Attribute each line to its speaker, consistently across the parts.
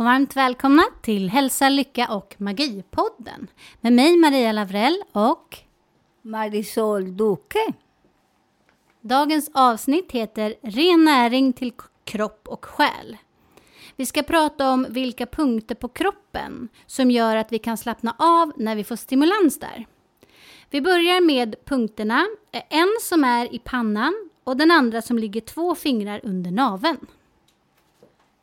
Speaker 1: Och varmt välkomna till Hälsa, Lycka och Magi-podden med mig Maria Lavrell och
Speaker 2: Marisol Duque.
Speaker 1: dagens avsnitt heter Ren näring till kropp och själ. Vi ska prata om vilka punkter på kroppen som gör att vi kan slappna av när vi får stimulans där. Vi börjar med punkterna, en som är i pannan och den andra som ligger två fingrar under naveln.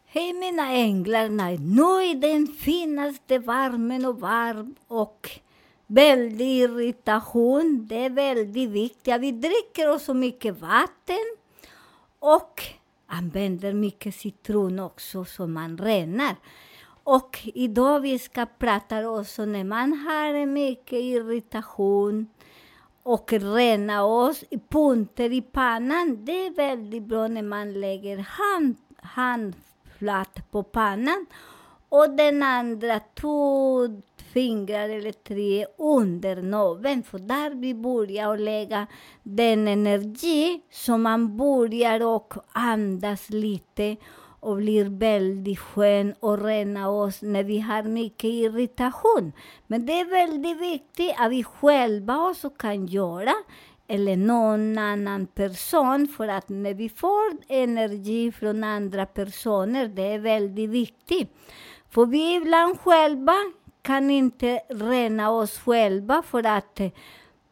Speaker 2: Hej mina änglar, nej, nu är den finaste värmen och varm och väldig irritation. Det är väldigt viktigt. Vi dricker också mycket vatten och använder mycket citron också så man renar. Och idag vi ska prata också när man har mycket irritation och rena oss i punter i pannan. Det är väldigt bra när man lägger hand, platt på pannan och den andra två fingrar eller tre under naveln. För där vi börjar att lägga den energi som man börjar och andas lite och blir väldigt skön och rena oss när vi har mycket irritation. Men det är väldigt viktigt att vi själva också kan göra eller någon annan person för att när vi får energi från andra personer, det är väldigt viktigt. För vi ibland själva kan inte rena oss själva för att eh,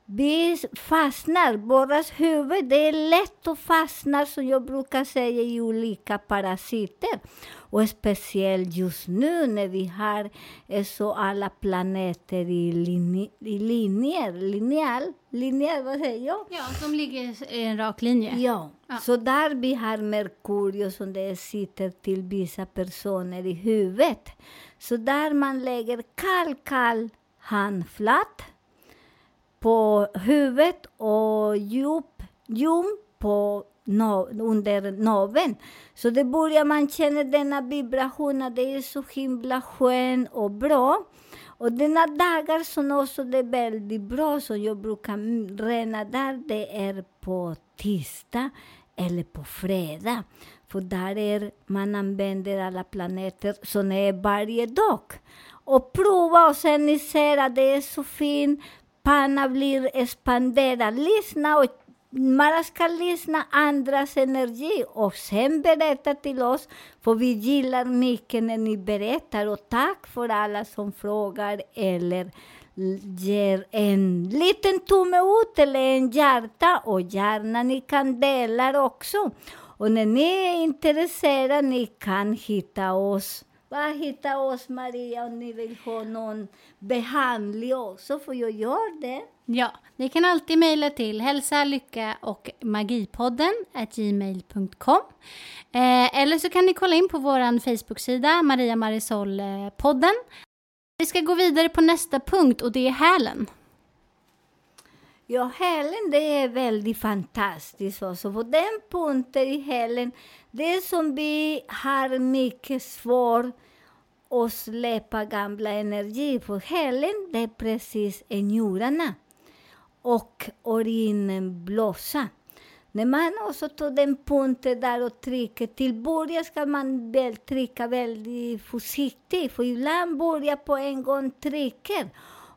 Speaker 2: vi fastnar, våras huvud, det är lätt att fastna som jag brukar säga i olika parasiter. Och speciellt just nu när vi har eh, så alla planeter i, linje, i linjer, linjal, linjer, vad säger jag?
Speaker 1: Ja, som ligger i en rak linje.
Speaker 2: Ja,
Speaker 1: Ja.
Speaker 2: så där vi har Merkurius som det sitter till vissa personer i huvudet. Så där man lägger kall, kall handflat på huvudet och djup, ljum på no, under naveln. Så det börjar man känna denna vibration, att det är så himla skön och bra. Och denna dagar som också det är väldigt bra, som jag brukar rena där, det är på tisdag eller på fredag. För där är, man använder alla planeter som är varje dag. Och prova och sen ni ser att det är så fint. Panna blir expanderad. Lyssna och man ska lyssna andras energi och sen berätta till oss, för vi gillar mycket när ni berättar. Och tack för alla som frågar eller ger en liten tumme ut eller en hjärta och gärna ni kan dela också. Och när ni är intresserade, ni kan hitta oss bara hitta oss Maria om ni vill ha någon behandling också, för jag gör det.
Speaker 1: Ja, ni kan alltid mejla till hälsa, lycka och magipodden at gmail.com. Eh, eller så kan ni kolla in på vår Facebook-sida Maria Marisol-podden. Eh, Vi ska gå vidare på nästa punkt och det är hälen.
Speaker 2: Ja, hälen det är väldigt fantastiskt också. På den punkten i hälen, det som vi har mycket svårt att släppa gamla energi. För hälen, det är precis i njurarna och urinblåsa. När man också tar den punkten där och trycker, till början ska man väl trycka väldigt försiktigt, för ibland börjar på en gång trycker.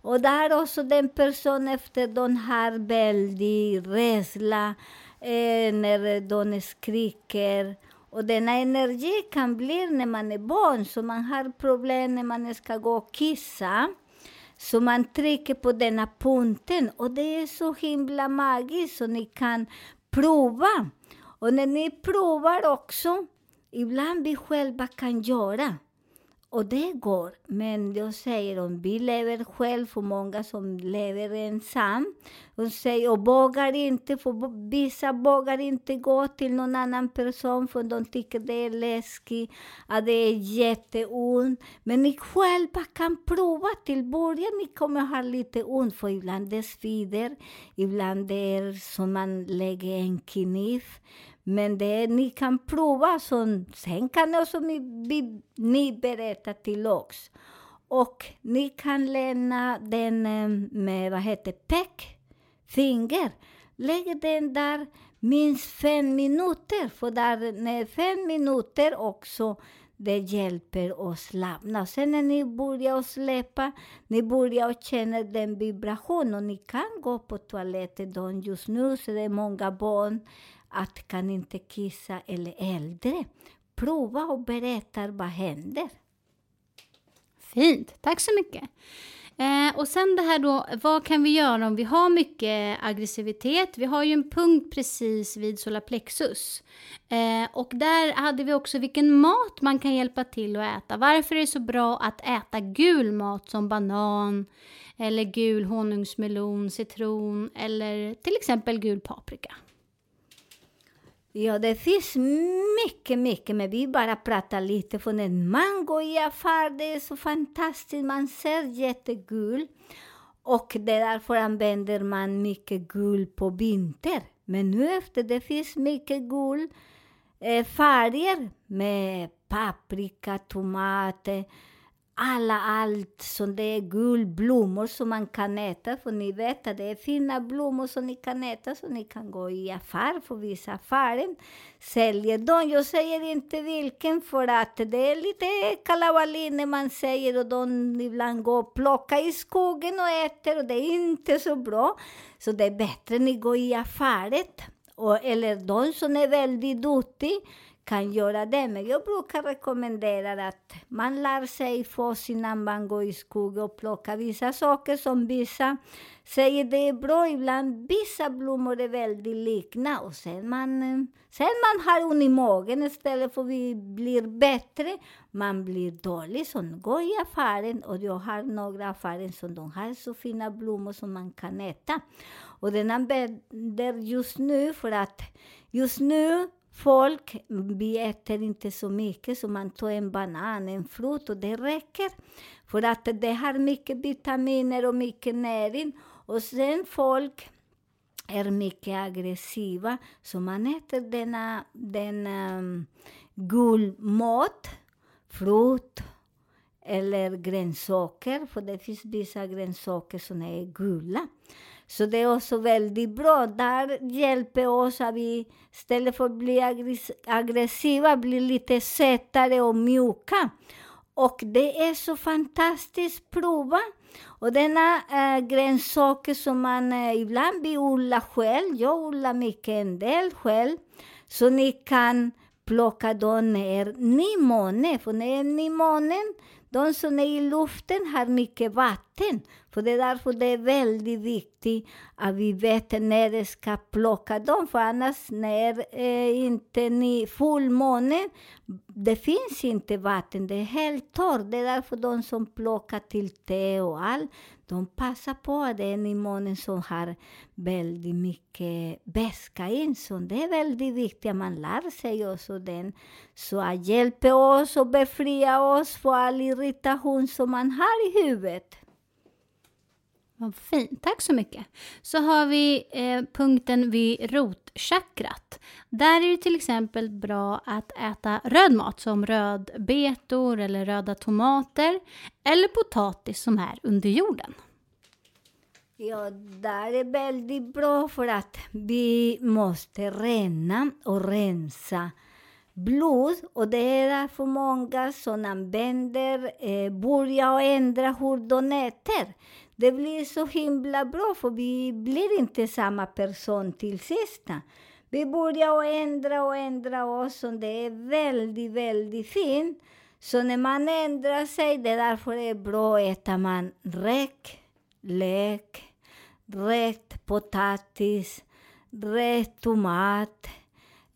Speaker 2: Och där också den person efter de har väldigt rädsla, eh, när de skriker. Och denna energi kan bli när man är barn, så man har problem när man ska gå och kissa. Så man trycker på denna punkten och det är så himla magiskt så ni kan prova. Och när ni provar också, ibland vi själva kan göra och det går. Men jag säger om vi lever själv, och många som lever ensam, och säger och vågar inte, för vissa vågar inte gå till någon annan person för de tycker det är läskigt, att det är jätteont. Men ni själva kan prova till början, ni kommer ha lite ont, för ibland det svider, ibland det är som man lägger en kniv. Men det, ni kan prova, så, sen kan också ni, ni berätta till oss. Och ni kan lämna den eh, med, vad heter pekfinger. Lägg den där minst fem minuter, för där, när fem minuter också det hjälper att slappna. Sen när ni börjar släppa, ni börjar känna den vibrationen. Ni kan gå på toaletten just nu, så det är många barn att kan inte kissa eller äldre. Prova och berätta vad händer.
Speaker 1: Fint, tack så mycket. Eh, och sen det här då, vad kan vi göra om vi har mycket aggressivitet? Vi har ju en punkt precis vid solaplexus. Eh, och där hade vi också vilken mat man kan hjälpa till att äta. Varför är det så bra att äta gul mat som banan, eller gul honungsmelon, citron eller till exempel gul paprika?
Speaker 2: Ja, det finns mycket, mycket, men vi bara pratar lite. För en mango i affär, det är så fantastiskt. Man ser jättegul. Och därför använder man mycket gul på vinter. Men nu efter det finns mycket gul eh, färger med paprika, tomater, alla allt som det är gulblommor som man kan äta. För ni vet att det är fina blommor som ni kan äta, så ni kan gå i affär, för vissa affärer säljer dem. Jag säger inte vilken, för att det är lite kalabalik när man säger och de ibland går och plockar i skogen och äter och det är inte så bra. Så det är bättre att ni går i affären. Och, eller de som är väldigt duktiga kan göra det. Men jag brukar rekommendera att man lär sig först innan man går i skogen och plockar vissa saker som vissa säger det är bra. Ibland vissa blommor är väldigt likna och sen man, sen man har ont i magen istället för att vi blir bättre, man blir dålig. Så gå i affären och jag har några affärer som de har så fina blommor som man kan äta. Och den använder just nu för att just nu folk, vi äter inte så mycket, så man tar en banan, en frukt och det räcker. För att det har mycket vitaminer och mycket näring. Och sen folk är mycket aggressiva, så man äter denna, denna um, ehm, gulmat, frukt eller grönsaker, för det finns vissa grönsaker som är gula. Så det är också väldigt bra. Där hjälper oss att vi istället för att bli aggressiva blir lite sötare och mjuka. Och det är så fantastiskt. Prova! Och denna äh, grönsaker som man äh, ibland vi odlar själv, jag odlar mycket en del själv, så ni kan plocka dem ner i måne, För när i månen de som är i luften har mycket vatten. För det är därför det är väldigt viktigt att vi vet när vi ska plocka dem. För annars när eh, inte ni fullmåne, det finns inte vatten, det är helt torrt. Det är därför de som plockar till te och allt, de passar på att det är en månen som har väldigt mycket beska in. Så det är väldigt viktigt att man lär sig också den. Så att hjälpa oss och befria oss från all irritation som man har i huvudet.
Speaker 1: Vad fint, tack så mycket. Så har vi eh, punkten vid rotchakrat. Där är det till exempel bra att äta röd mat som rödbetor eller röda tomater eller potatis som är under jorden.
Speaker 2: Ja, där är väldigt bra för att vi måste rena och rensa blod och det är därför många som använder, eh, börjar ändra hur de äter. Det blir så himla bra, för vi blir inte samma person till sist. Vi börjar ändra och ändra oss, och det är väldigt, väldigt fint. Så när man ändrar sig, det är därför det är bra att äta man räk, lök, rätt potatis, rätt tomat,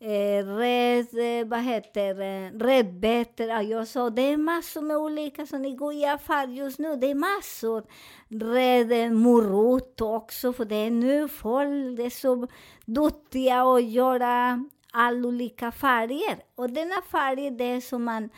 Speaker 2: eh, red, eh, vad heter det, rödbetor. Ja, jag sa det är massor med olika som ni går i affär just nu. Det är massor. Red eh, morot också, för det är nu folk det är så duktiga att göra alla olika färger. Och denna färg det är som man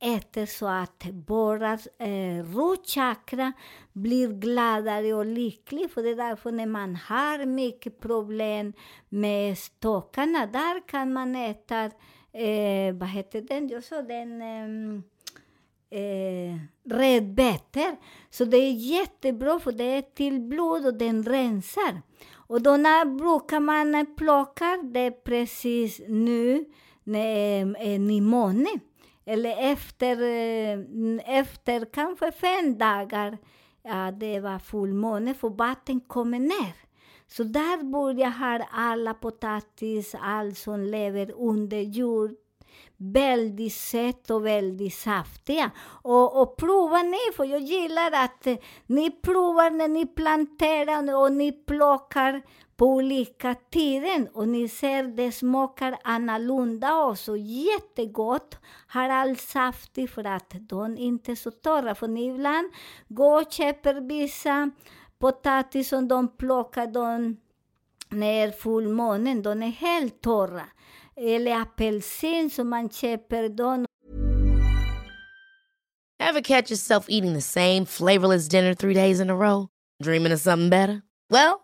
Speaker 2: äter så att våra eh, rotchakra blir gladare och lycklig. För det är därför när man har mycket problem med stockarna, där kan man äta, eh, vad heter den, jag sa den, eh, eh, rödbetor. Så det e är jättebra för det är e till blod och den rensar. Och då när brukar man plocka det precis nu, när är nymåne. Eller efter, eh, efter kanske fem dagar, ja, det var fullmåne, för vatten kommer ner. Så där börjar ha alla potatis, allt som lever under jord, väldigt sött och väldigt saftiga. Och, och prova ni, för jag gillar att ni provar när ni planterar och ni plockar på olika tider och ni ser det smakar annorlunda också. Jättegott, har all saftig för att de inte är så torra. För ni ibland går och köper vissa potatis som de plockar de när fullmånen, de är helt torra. Eller apelsin som man köper de.
Speaker 3: Have catch yourself eating the same flavorless dinner three days in a row? Dreaming of something better? Well,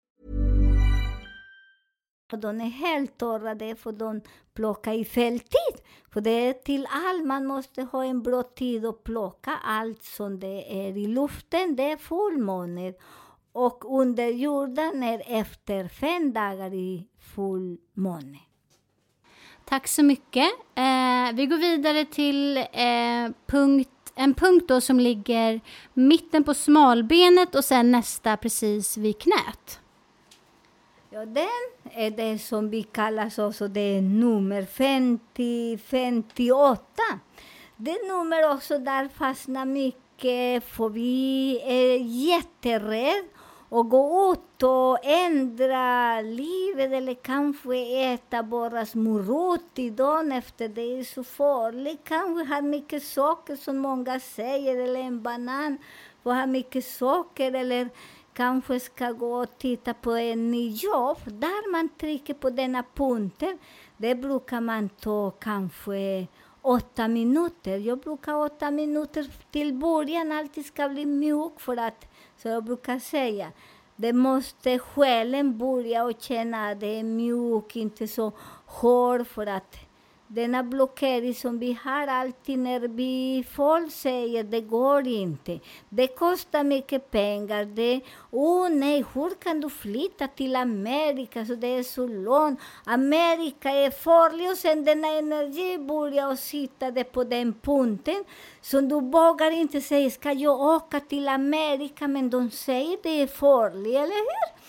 Speaker 2: Och de är helt torra, det är för de plockar i fel tid. För det är till allt, man måste ha en bra tid att plocka allt som det är i luften, det är fullmåne. Och under jorden är efter fem dagar i fullmåne.
Speaker 1: Tack så mycket. Eh, vi går vidare till eh, punkt, en punkt då som ligger mitten på smalbenet och sen nästa precis vid knät.
Speaker 2: Ja, den eh, är det som vi kallar också det är nummer 50, 58. Det är nummer också där fastnar mycket, för vi är jätterädda att gå ut och ändra livet eller kanske äta bara morot i dagen efter. Det är så farligt. Kanske ha mycket socker som många säger, eller en banan får ha mycket socker eller kanske ska gå och titta på en ny jobb där man trycker på denna punkten. Det brukar man ta kanske åtta minuter. Jag brukar åtta minuter till början alltid ska bli mjuk för att, så jag brukar säga, det måste själen börja och känna att det är mjuk, inte så hård för att denna blockering som vi har alltid när vi folk säger det går inte, det kostar mycket pengar, det, oh nej, hur kan du flytta till Amerika så det är så långt, Amerika är farligt och sen denna energi börjar sitta på den punkten så du vågar inte säga, e ska jag åka till Amerika, men de säger e e det är farligt, eller hur?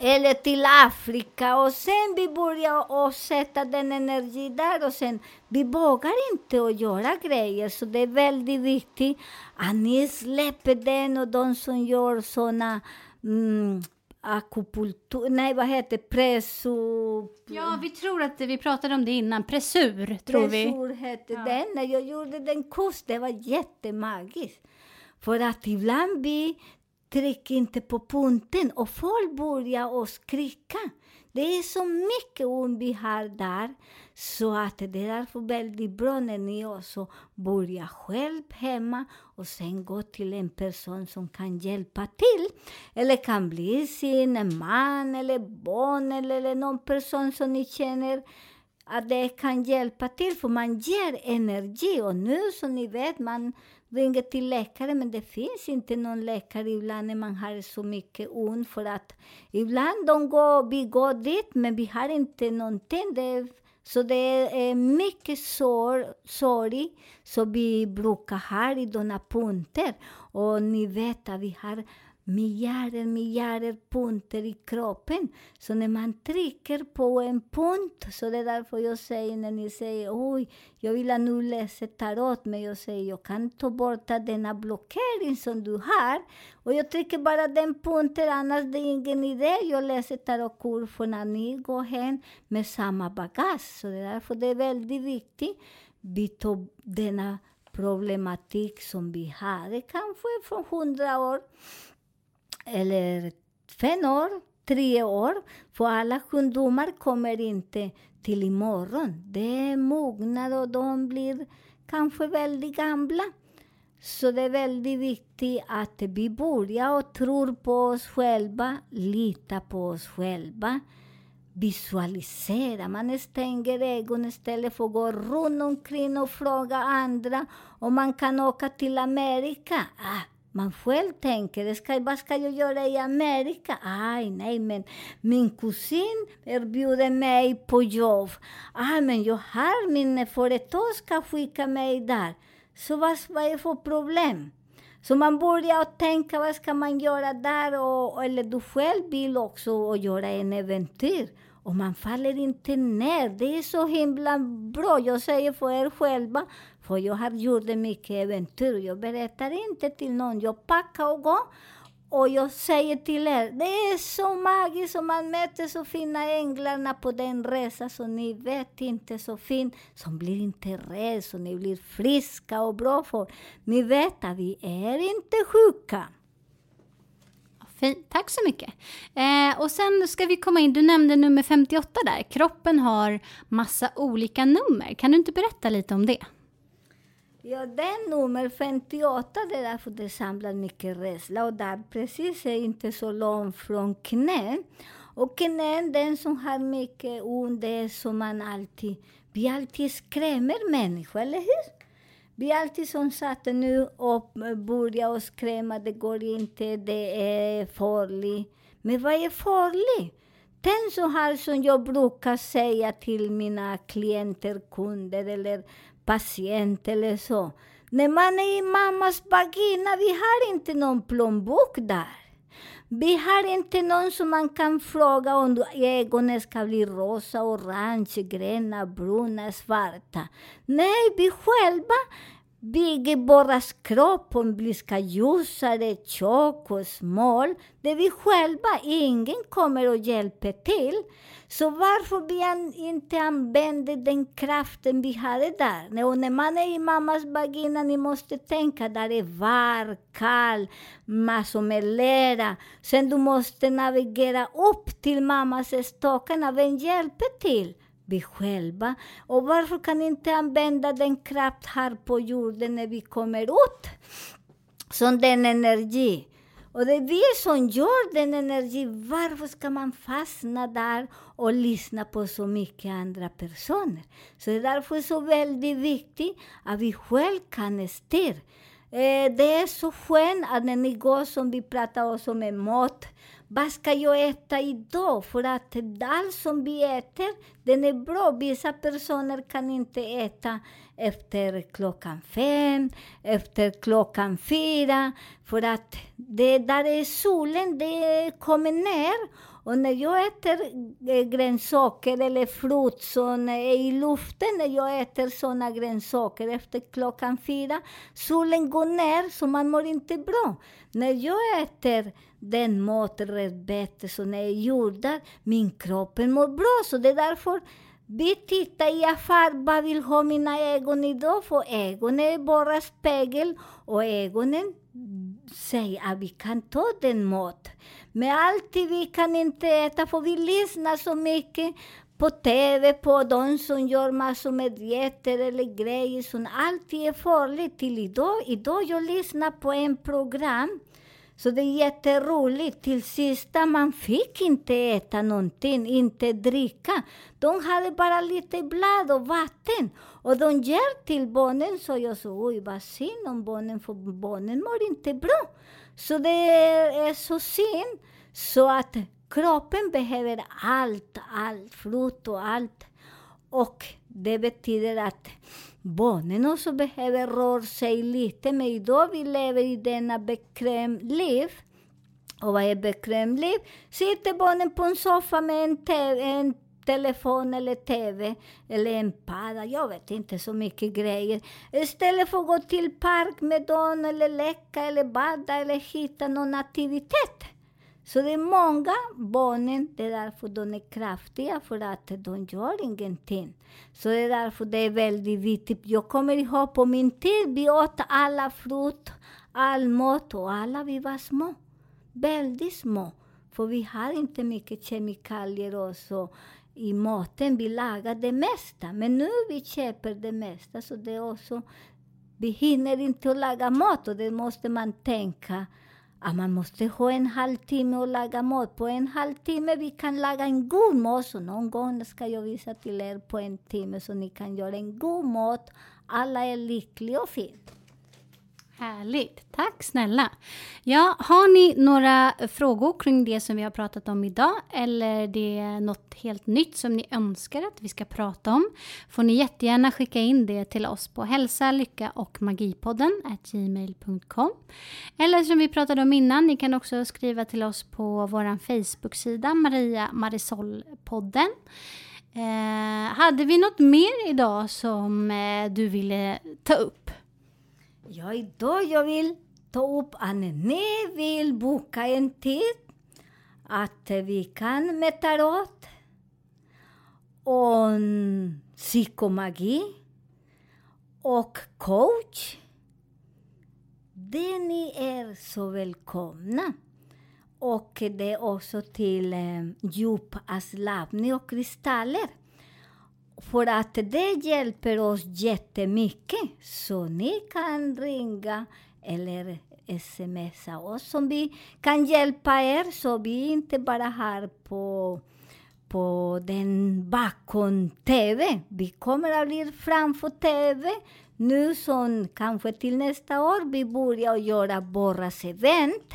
Speaker 2: Eller till Afrika och sen vi börjar och sätta den energi där och sen vi vågar inte att göra grejer så det är väldigt viktigt att ni släpper den och de som gör såna mm, akupunktur, nej vad heter presso...
Speaker 1: Ja, vi tror att vi pratade om det innan, pressur tror
Speaker 2: pressur
Speaker 1: vi.
Speaker 2: hette
Speaker 1: Ja.
Speaker 2: den, när jag gjorde den kurs, det var jättemagiskt. För att ibland vi tryck inte på punkten och folk börjar och skrika. Det är så mycket ont vi har där, så att det är därför väldigt bra när ni också börjar själv hemma och sen gå till en person som kan hjälpa till. Eller kan bli sin man eller barn eller någon person som ni känner att det kan hjälpa till, för man ger energi. Och nu som ni vet, man ringer till läkare, men det finns inte någon läkare ibland när man har så mycket ont. För att ibland de går, vi går dit, men vi har inte någonting. Det, så det är mycket sår, sorg som vi brukar ha i denna punkter. Och ni vet att vi har miljarder, miljarder punkter i kroppen. Så när man trycker på en punkt, så det är därför jag säger när ni säger oj, jag vill nu läsa tarot, men jag säger jag kan ta bort denna blockering som du har. Och jag trycker bara den punkten, annars det är ingen idé. Jag läser tarotkurvorna när ni går hem med samma bagage. Så det är därför det är väldigt viktigt. Vi tar denna problematik som vi hade kanske från hundra år eller fem år, tre år. För alla sjukdomar kommer inte till imorgon. Det är mognad och de blir kanske väldigt gamla. Så det är väldigt viktigt att vi börjar och tror på oss själva, lita på oss själva, visualisera. Man stänger ögonen istället för att gå runt omkring och fråga andra om man kan åka till Amerika. Ah, man själv tänker, ska, vad ska jag göra i Amerika? Aj, nej, men min kusin erbjuder mig på jobb. Aj, men jag har min företag ska skicka mig där. Så vad, vad är det för problem? Så man börjar tänka, vad ska man göra där? Och, eller du själv vill också göra en äventyr. Och man faller inte ner. Det är så himla bra. Jag säger för er själva, för jag har gjort mycket äventyr. Jag berättar inte till någon. Jag packar och går. Och jag säger till er, det är så magiskt och man möter så fina änglarna på den resan så ni vet inte så fint, som blir inte rädd, så ni blir friska och bra för. Ni vet att vi är inte sjuka.
Speaker 1: Fint. Tack så mycket. Eh, och sen ska vi komma in, du nämnde nummer 58 där. Kroppen har massa olika nummer. Kan du inte berätta lite om det?
Speaker 2: Ja, den nummer 58, det är därför det samlar mycket rädsla. Och där precis är inte så långt från knä. Och knän, den som har mycket ont, det är som man alltid, vi alltid skrämmer människor, eller hur? Vi är alltid som satt nu och börjar och skrämma, det går inte, det är farligt. Men vad är farligt? Den som har, som jag brukar säga till mina klienter, kunder eller patienter eller så. När man är i mammas vagina, vi har inte någon plånbok där. Vi har inte någon som man kan fråga om ögonen ska bli rosa, orange, gröna, bruna, svarta. Nej, vi själva bygger vår kropp om vi ska ljusare, tjock och smal. Det är vi själva, ingen kommer och hjälper till. Så varför vi inte använder den kraften vi hade där? Och när man är i mammas vagina, ni måste tänka, där är var, kall, massor med lera. Sen du måste navigera upp till mammas stockarna, vem hjälper till? Vi själva. Och varför kan vi inte använda den kraft här på jorden när vi kommer ut? Som den energi. Och det är vi som gör den energi. Varför ska man fastna där och lyssna på så mycket andra personer? Så det är därför så väldigt viktigt att vi själva kan styra. Eh, det är så skönt att när ni går, som vi pratar också med mat, vad ska jag äta idag? För att allt som vi äter, den är bra. Vissa personer kan inte äta efter klockan fem, efter klockan fyra, för att det där är solen, det kommer ner. Och när jag äter eh, grönsaker eller frukt som är i luften, när jag äter sådana grönsaker efter klockan fyra, solen går ner så man mår inte bra. När jag äter den mat, rödbetor, som är gjorda, min kropp mår bra. Så det är därför vi tittar i affär, vad vill ha mina ögon idag? För ögonen är bara spegel och ögonen säger att vi kan ta den mat. Men alltid vi kan inte äta, för vi lyssnar så mycket på TV på de som gör massor med dieter eller grejer som alltid är farligt. Till idag, idag jag lyssnar på en program så det är jätteroligt. Till sista man fick inte äta någonting, inte dricka. De hade bara lite blad och vatten. Och de ger till barnen, så jag sa oj vad synd om barnen, för barnen mår inte bra. Så det är så synd. Så att kroppen behöver allt, allt, frukt och allt. Och det betyder att barnen också behöver röra sig lite, men idag vi lever i denna bekväm liv. Och vad är bekväm liv? Sitter barnen på en soffa med en, te- en telefon eller TV eller en padda, jag vet inte så mycket grejer. Istället för att gå till park med dem eller leka eller bada eller hitta någon aktivitet. Så det är många barnen, det är därför de är kraftiga, för att de gör ingenting. Så det är därför det är väldigt viktigt. Typ, jag kommer ihåg på min tid, vi åt alla frukt, all mat och alla vi var små. Väldigt små. För vi har inte mycket kemikalier och så i maten. Vi lagar det mesta. Men nu vi köper det mesta, så det är också... Vi hinner inte att laga mat och det måste man tänka att man måste ha en halvtimme och laga mat. På en halvtimme vi kan laga en god mat. Så någon gång ska jag visa till er på en timme så ni kan göra en god mat. Alla är lyckliga och fint.
Speaker 1: Härligt. Tack snälla. Ja, har ni några frågor kring det som vi har pratat om idag eller det är något helt nytt som ni önskar att vi ska prata om får ni jättegärna skicka in det till oss på hälsa, lycka och magipodden gmail.com Eller som vi pratade om innan, ni kan också skriva till oss på vår Facebook-sida Maria Marisol-podden. Eh, hade vi något mer idag som eh, du ville ta upp?
Speaker 2: Ja, idag jag vill ta upp att ni vill boka en tid att vi kan med tarot och psykomagi och coach. Det ni är så välkomna. Och det är också till eh, djupavslappning och kristaller. För att det hjälper oss jättemycket. Så ni kan ringa eller smsa oss som vi kan hjälpa er så vi inte bara har på, på den bakom TV. Vi kommer att bli framför TV nu som kanske till nästa år vi börjar göra våra event.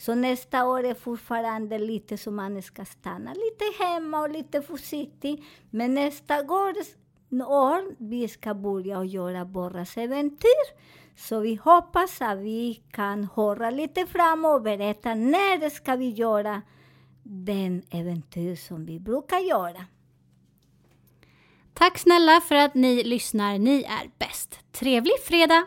Speaker 2: Så nästa år är fortfarande lite som man ska stanna lite hemma och lite försiktig. Men nästa år, vi ska börja göra våra äventyr. Så vi hoppas att vi kan höra lite fram och berätta när ska vi göra den äventyr som vi brukar göra.
Speaker 1: Tack snälla för att ni lyssnar. Ni är bäst. Trevlig fredag!